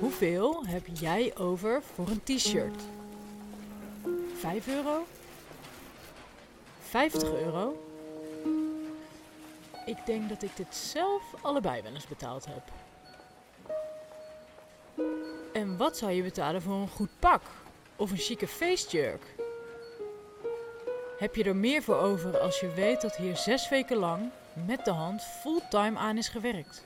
Hoeveel heb jij over voor een t-shirt? 5 euro? 50 euro? Ik denk dat ik dit zelf allebei wel eens betaald heb. En wat zou je betalen voor een goed pak? Of een chique feestjurk? Heb je er meer voor over als je weet dat hier zes weken lang met de hand fulltime aan is gewerkt?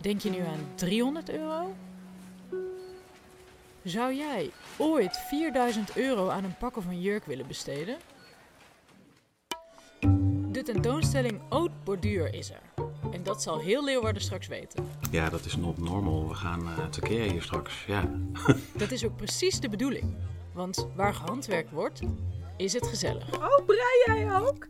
Denk je nu aan 300 euro? Zou jij ooit 4000 euro aan een pak of een jurk willen besteden? De tentoonstelling Oud Borduur is er. En dat zal heel Leeuwarden straks weten. Ja, dat is not normal. We gaan uh, tekeer hier straks. Ja. Dat is ook precies de bedoeling. Want waar gehandwerkt wordt, is het gezellig. Oh, brei jij ook?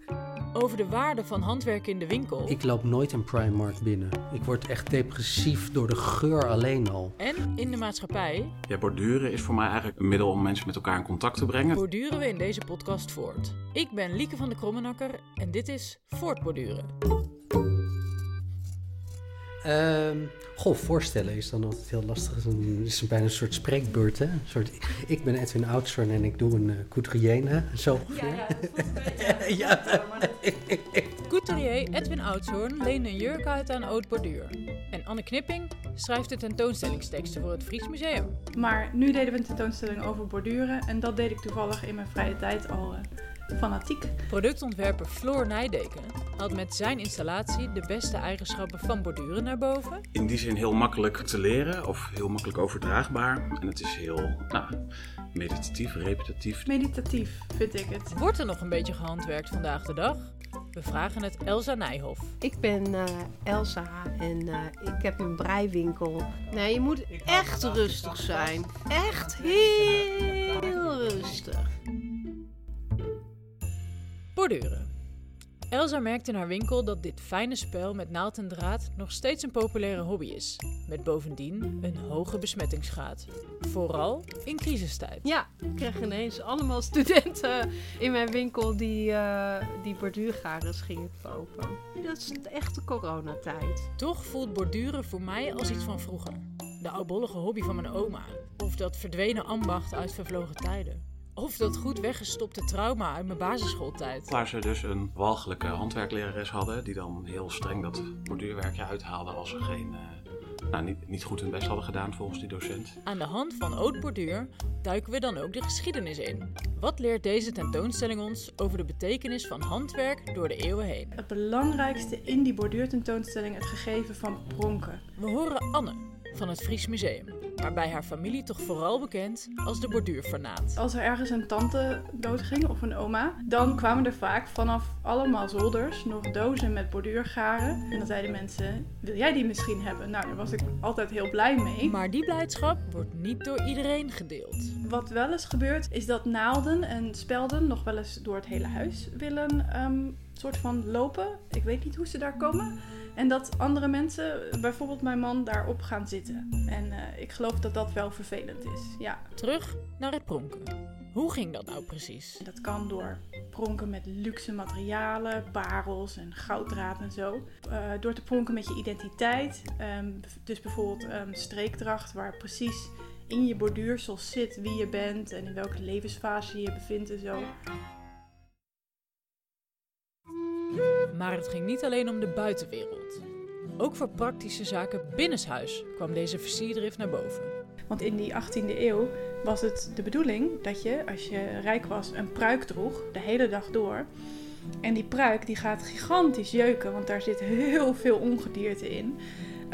Over de waarde van handwerk in de winkel. Ik loop nooit een Primark binnen. Ik word echt depressief door de geur alleen al. En in de maatschappij. Ja, borduren is voor mij eigenlijk een middel om mensen met elkaar in contact te brengen. Borduren we in deze podcast voort. Ik ben Lieke van de Krommenakker en dit is Voortborduren. Um, goh, voorstellen is dan altijd heel lastig. Het is, bijna een soort spreekbeurt, hè? Een soort, ik ben Edwin Oudsorn en ik doe een uh, couturier, Zo ongeveer. Ja, ja, dat ja. Couturier Edwin Oudsorn leende een jurk uit aan Oud Borduur. En Anne Knipping schrijft de tentoonstellingsteksten voor het Fries Museum. Maar nu deden we een tentoonstelling over borduren en dat deed ik toevallig in mijn vrije tijd al... Uh, fanatiek. Productontwerper Floor Nijdeken haalt met zijn installatie de beste eigenschappen van borduren naar boven. In die zin heel makkelijk te leren of heel makkelijk overdraagbaar. En het is heel nou, meditatief, repetitief. Meditatief vind ik het. Wordt er nog een beetje gehandwerkt vandaag de dag? We vragen het Elsa Nijhoff. Ik ben uh, Elsa en uh, ik heb een breiwinkel. Nee, je moet echt rustig zijn. Echt heel rustig. Borduren. Elsa merkt in haar winkel dat dit fijne spel met naald en draad nog steeds een populaire hobby is. Met bovendien een hoge besmettingsgraad. Vooral in crisistijd. Ja, ik kreeg ineens allemaal studenten in mijn winkel die, uh, die borduurgarens gingen kopen. Dat is de echte coronatijd. Toch voelt borduren voor mij als iets van vroeger. De oudbollige hobby van mijn oma. Of dat verdwenen ambacht uit vervlogen tijden. Of dat goed weggestopte trauma uit mijn basisschooltijd. Waar ze dus een walgelijke handwerklerares hadden, die dan heel streng dat borduurwerkje uithaalde als ze geen, uh, nou, niet, niet goed hun best hadden gedaan volgens die docent. Aan de hand van oud borduur duiken we dan ook de geschiedenis in. Wat leert deze tentoonstelling ons over de betekenis van handwerk door de eeuwen heen? Het belangrijkste in die borduurtentoonstelling het gegeven van pronken. We horen Anne van het Fries Museum maar bij haar familie toch vooral bekend als de borduurfanaat. Als er ergens een tante doodging of een oma, dan kwamen er vaak vanaf allemaal zolders nog dozen met borduurgaren. En dan zeiden mensen, wil jij die misschien hebben? Nou, daar was ik altijd heel blij mee. Maar die blijdschap wordt niet door iedereen gedeeld. Wat wel eens gebeurt, is dat naalden en spelden nog wel eens door het hele huis willen um, soort van lopen. Ik weet niet hoe ze daar komen. En dat andere mensen, bijvoorbeeld mijn man, daarop gaan zitten. En uh, ik geloof dat dat wel vervelend is. Ja. Terug naar het pronken. Hoe ging dat nou precies? Dat kan door pronken met luxe materialen, parels en gouddraad en zo. Uh, door te pronken met je identiteit. Um, dus bijvoorbeeld um, streekdracht, waar precies in je borduursel zit wie je bent en in welke levensfase je je bevindt en zo. Maar het ging niet alleen om de buitenwereld. Ook voor praktische zaken binnenshuis kwam deze versierdrift naar boven. Want in die 18e eeuw was het de bedoeling dat je, als je rijk was, een pruik droeg, de hele dag door. En die pruik die gaat gigantisch jeuken, want daar zit heel veel ongedierte in.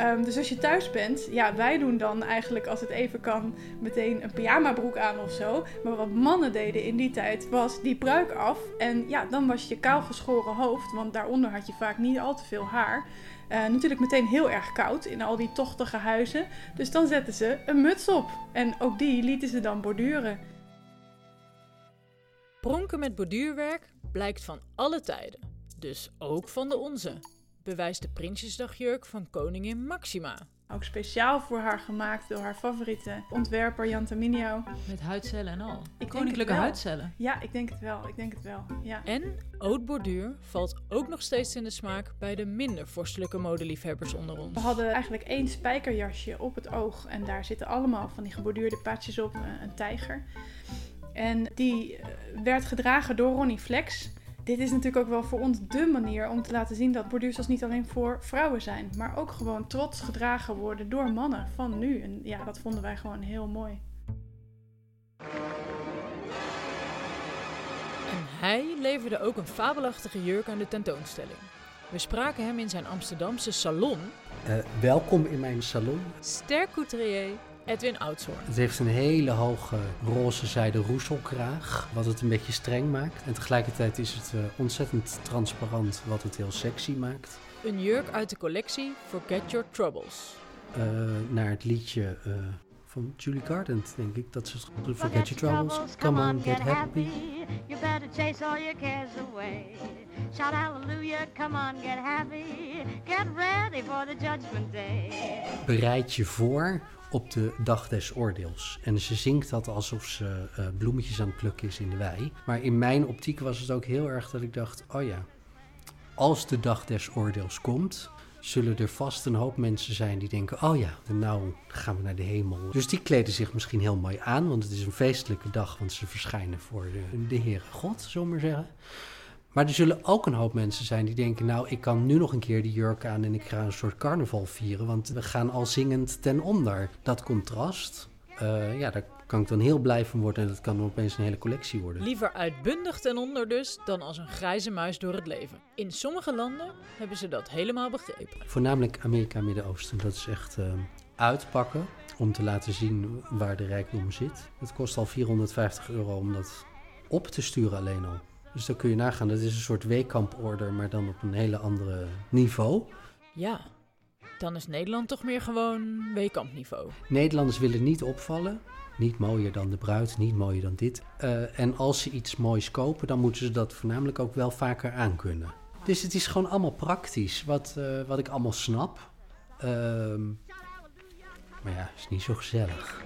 Um, dus als je thuis bent, ja, wij doen dan eigenlijk als het even kan meteen een pyjama-broek aan of zo. Maar wat mannen deden in die tijd was die pruik af. En ja, dan was je kaal geschoren hoofd, want daaronder had je vaak niet al te veel haar. Uh, natuurlijk meteen heel erg koud in al die tochtige huizen. Dus dan zetten ze een muts op. En ook die lieten ze dan borduren. Pronken met borduurwerk blijkt van alle tijden. Dus ook van de onze bewijst de Prinsjesdagjurk van koningin Maxima. Ook speciaal voor haar gemaakt door haar favoriete ontwerper Jan Taminio. Met huidcellen en al. denk Koninklijke huidcellen. Ja, ik denk het wel. Ik denk het wel. Ja. En oud borduur valt ook nog steeds in de smaak bij de minder vorstelijke modeliefhebbers onder ons. We hadden eigenlijk één spijkerjasje op het oog. En daar zitten allemaal van die geborduurde paadjes op. eh, Een tijger. En die eh, werd gedragen door Ronnie Flex. Dit is natuurlijk ook wel voor ons dé manier om te laten zien dat borduursels niet alleen voor vrouwen zijn. Maar ook gewoon trots gedragen worden door mannen van nu. En ja, dat vonden wij gewoon heel mooi. En hij leverde ook een fabelachtige jurk aan de tentoonstelling. We spraken hem in zijn Amsterdamse salon, Eh, welkom in mijn salon. ster couturier Edwin Oudshoorn. Het heeft een hele hoge roze zijde roeselkraag, wat het een beetje streng maakt. En tegelijkertijd is het eh, ontzettend transparant, wat het heel sexy maakt. Een jurk uit de collectie Forget Your Troubles. Eh, naar het liedje eh, van Julie Gardent, denk ik. Dat ze het Forget Your Troubles, come on, get happy. You better chase all your cares away. Shout hallelujah, come on, get happy. Get ready for the judgment day. Bereid je voor op de dag des oordeels. En ze zingt dat alsof ze eh, bloemetjes aan het plukken is in de wei. Maar in mijn optiek was het ook heel erg dat ik dacht, oh ja, als de dag des oordeels komt, zullen er vast een hoop mensen zijn die denken, oh ja, nou gaan we naar de hemel. Dus die kleden zich misschien heel mooi aan, want het is een feestelijke dag, want ze verschijnen voor de, de Heere God, zullen maar zeggen. Maar er zullen ook een hoop mensen zijn die denken: Nou, ik kan nu nog een keer die jurk aan en ik ga een soort carnaval vieren. Want we gaan al zingend ten onder. Dat contrast, eh, ja, daar kan ik dan heel blij van worden. En dat kan dan opeens een hele collectie worden. Liever uitbundig ten onder dus, dan als een grijze muis door het leven. In sommige landen hebben ze dat helemaal begrepen. Voornamelijk Amerika en Midden-Oosten. Dat is echt eh, uitpakken om te laten zien waar de rijkdom zit. Het kost al 450 euro om dat op te sturen alleen al. Dus dan kun je nagaan, dat is een soort weekamporder, maar dan op een hele andere niveau. Ja, dan is Nederland toch meer gewoon weekampniveau. Nederlanders willen niet opvallen. Niet mooier dan de bruid, niet mooier dan dit. Eh, en als ze iets moois kopen, dan moeten ze dat voornamelijk ook wel vaker aankunnen. Dus het is gewoon allemaal praktisch, wat, eh, wat ik allemaal snap. Ehm, maar ja, het is niet zo gezellig.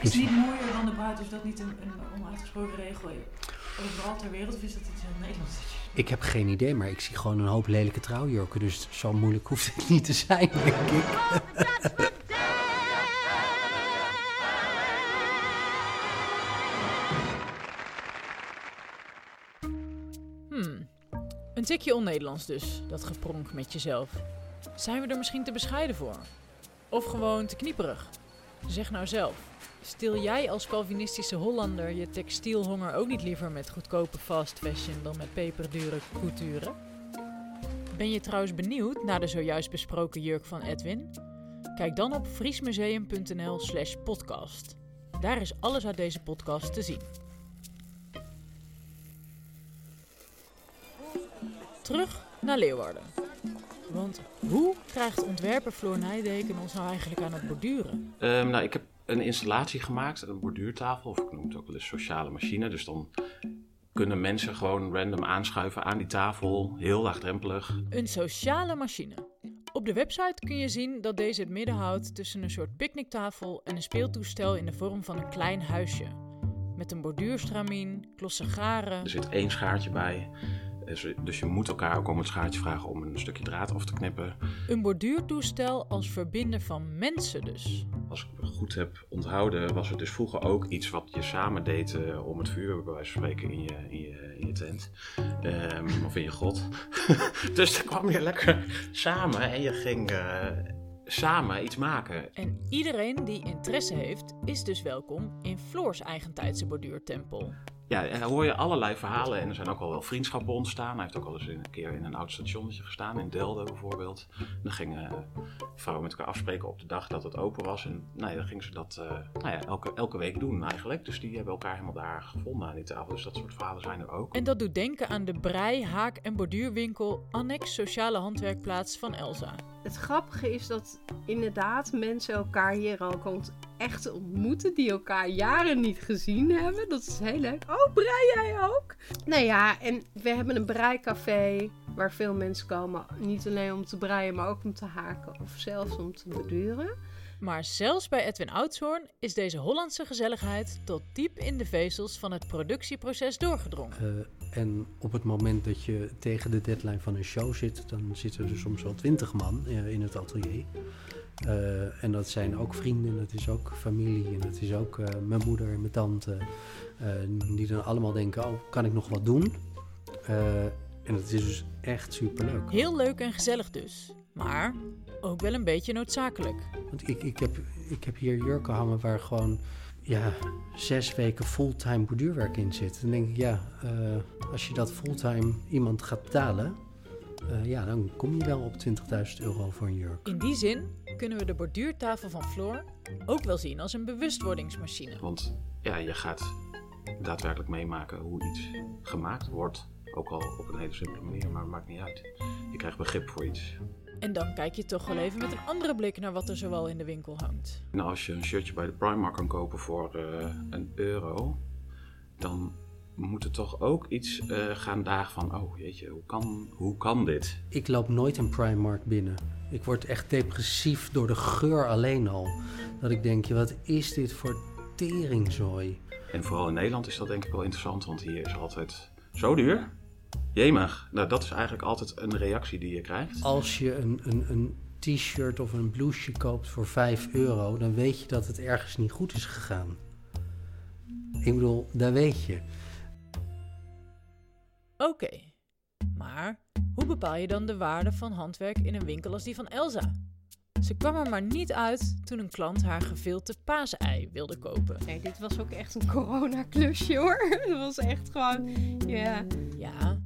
Away. Is niet mooier dan de bruid, is dat niet een, een onuitgesproken regel overal ter wereld? Of is dat iets in Nederlands? Ik heb geen idee, maar ik zie gewoon een hoop lelijke trouwjurken. Dus zo moeilijk hoeft het niet te zijn, denk ik. Hmm, een tikje on-Nederlands dus, dat gepronk met jezelf. Zijn we er misschien te bescheiden voor? Of gewoon te knieperig? Zeg nou zelf, stil jij als Calvinistische Hollander je textielhonger ook niet liever met goedkope fast fashion dan met peperdure couture? Ben je trouwens benieuwd naar de zojuist besproken jurk van Edwin? Kijk dan op friesmuseum.nl slash podcast. Daar is alles uit deze podcast te zien. Terug naar Leeuwarden. Want hoe krijgt ontwerper Floor Nijdeken ons nou eigenlijk aan het borduren? Ehm, nou, ik heb een installatie gemaakt, een borduurtafel, of ik noem het ook wel eens sociale machine. Dus dan kunnen mensen gewoon random aanschuiven aan die tafel, heel laagdrempelig. Een sociale machine. Op de website kun je zien dat deze het midden houdt tussen een soort picknicktafel en een speeltoestel in de vorm van een klein huisje. Met een borduurstramien, klossen garen. Er zit één schaartje bij. Dus, dus je moet elkaar ook om het schaartje vragen om een stukje draad af te knippen. Een borduurtoestel als verbinder van mensen dus. Heb onthouden, was het dus vroeger ook iets wat je samen deed eh, om het vuur, bij wijze van spreken, in je, in je, in je tent. Ehm, of in je grot. dus dan kwam je lekker samen en je ging eh, samen iets maken. En iedereen die interesse heeft, is dus welkom in Floors eigentijdse borduurtempel. Ja, en daar hoor je allerlei verhalen en er zijn ook al wel vriendschappen ontstaan. Hij heeft ook al eens een keer in een oud stationnetje gestaan, in Delden bijvoorbeeld. Dan gingen vrouwen met elkaar afspreken op de dag dat het open was. En nou ja, dan gingen ze dat eh, nou ja, elke, elke week doen eigenlijk. Dus die hebben elkaar helemaal daar gevonden aan die tafel. Dus dat soort verhalen zijn er ook. En dat doet denken aan de brei, haak en borduurwinkel Annex Sociale Handwerkplaats van Elsa. Het grappige is dat inderdaad mensen elkaar hier al komt echt ontmoeten die elkaar jaren niet gezien hebben. Dat is heel leuk. Oh, brei jij ook? Nou ja, en we hebben een breicafé waar veel mensen komen, niet alleen om te breien, maar ook om te haken of zelfs om te borduren. Maar zelfs bij Edwin Oudshoorn is deze Hollandse gezelligheid tot diep in de vezels van het productieproces doorgedrongen. Uh, en op het moment dat je tegen de deadline van een show zit, dan zitten er soms wel twintig man uh, in het atelier. Uh, en dat zijn ook vrienden, dat is ook familie en dat is ook mijn moeder en mijn tante. die dan allemaal denken, oh, kan ik nog wat doen? en dat is dus echt superleuk. Heel leuk en gezellig dus. Maar ook wel een beetje noodzakelijk. Want ik, ik, heb, ik heb hier jurken hangen waar gewoon ja, zes weken fulltime borduurwerk in zit. Dan denk ik, ja, als je dat fulltime iemand gaat betalen, ja, dan kom je wel op 20.000 euro voor een jurk. In die zin kunnen we de borduurtafel van Floor ook wel zien als een bewustwordingsmachine. Want ja, je gaat daadwerkelijk meemaken hoe iets gemaakt wordt. Ook al op een hele simpele manier, maar het maakt niet uit. Je krijgt begrip voor iets. En dan kijk je toch wel even met een andere blik naar wat er zoal in de winkel hangt. Nou, als je een shirtje bij de Primark kan kopen voor uh, een euro, dan moet er toch ook iets uh, gaan dagen van, oh jeetje, hoe kan, hoe kan dit? Ik loop nooit een Primark binnen. Ik word echt depressief door de geur alleen al. Dat ik denk, wat is dit voor teringzooi? En vooral in Nederland is dat denk ik wel interessant, want hier is altijd zo duur. Jemig, nou dat is eigenlijk altijd een reactie die je krijgt. Als je een, een, een t-shirt of een blouseje koopt voor 5 euro, dan weet je dat het ergens niet goed is gegaan. Ik bedoel, daar weet je. Oké, maar hoe bepaal je dan de waarde van handwerk in een winkel als die van Elsa? Ze kwam er maar niet uit toen een klant haar gevilte paasei wilde kopen. Nee, dit was ook echt een coronaklusje hoor. Het was echt gewoon, ja. Ja,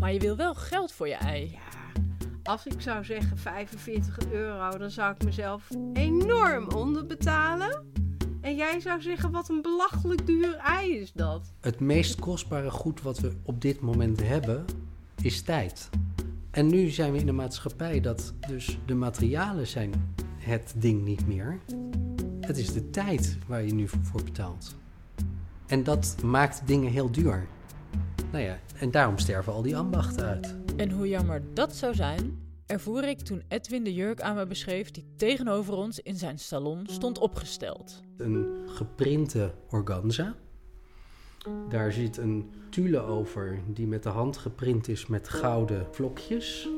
maar je wil wel geld voor je ei. Ja, als ik zou zeggen 45 euro, dan zou ik mezelf enorm onderbetalen. En jij zou zeggen, wat een belachelijk duur ei is dat. Het meest kostbare goed wat we op dit moment hebben, is tijd. En nu zijn we in een maatschappij dat dus de materialen zijn het ding niet meer. Het is de tijd waar je nu voor betaalt. En dat maakt dingen heel duur. Nou ja, en daarom sterven al die ambachten uit. En hoe jammer dat zou zijn, ervoer ik toen Edwin de jurk aan me beschreef die tegenover ons in zijn salon stond opgesteld. Een geprinte organza. Daar zit een tulle over die met de hand geprint is met gouden vlokjes.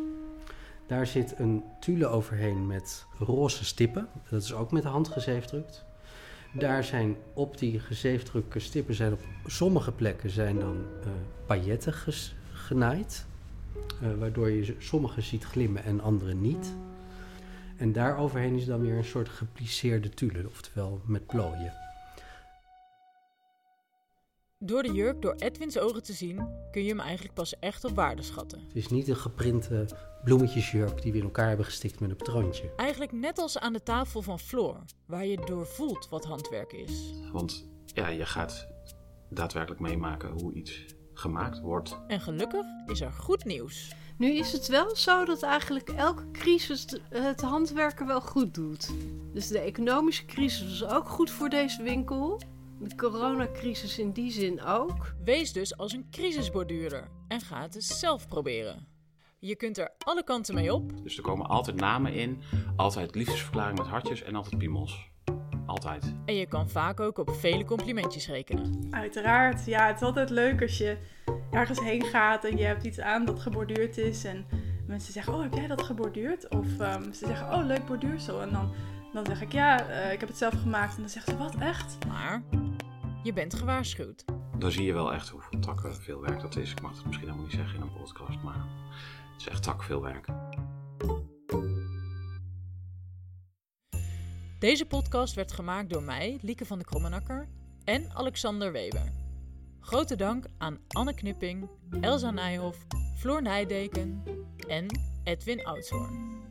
Daar zit een tulle overheen met roze stippen. Dat is ook met de hand gezeefdrukt. Daar zijn op die gezeefdrukte stippen zijn op sommige plekken zijn dan uh, pailletten genaaid. Uh, waardoor je sommige ziet glimmen en andere niet. En daar overheen is dan weer een soort geplisseerde tulle, oftewel met plooien. Door de jurk door Edwins ogen te zien, kun je hem eigenlijk pas echt op waarde schatten. Het is niet een geprinte bloemetjesjurk die we in elkaar hebben gestikt met een patroontje. Eigenlijk net als aan de tafel van Floor, waar je door voelt wat handwerk is. Want ja, je gaat daadwerkelijk meemaken hoe iets gemaakt wordt. En gelukkig is er goed nieuws. Nu is het wel zo dat eigenlijk elke crisis het handwerken wel goed doet. Dus de economische crisis is ook goed voor deze winkel. De coronacrisis in die zin ook. Wees dus als een crisisborduurder en ga het eens zelf proberen. Je kunt er alle kanten mee op. Dus er komen altijd namen in, altijd liefdesverklaring met hartjes en altijd piemels. Altijd. En je kan vaak ook op vele complimentjes rekenen. Uiteraard. Ja, het is altijd leuk als je ergens heen gaat en je hebt iets aan dat geborduurd is. En mensen zeggen, oh, heb jij dat geborduurd? Of um, ze zeggen, oh, leuk borduursel. En dan, dan zeg ik, ja, uh, ik heb het zelf gemaakt. En dan zeggen ze, wat, echt? Maar je bent gewaarschuwd. Dan zie je wel echt hoeveel takken veel werk dat is. Ik mag het misschien helemaal niet zeggen in een podcast, maar het is echt tak veel werk. Deze podcast werd gemaakt door mij, Lieke van de Krommenakker en Alexander Weber. Grote dank aan Anne Knipping, Elsa Nijhoff, Floor Nijdeken en Edwin Oudshoorn.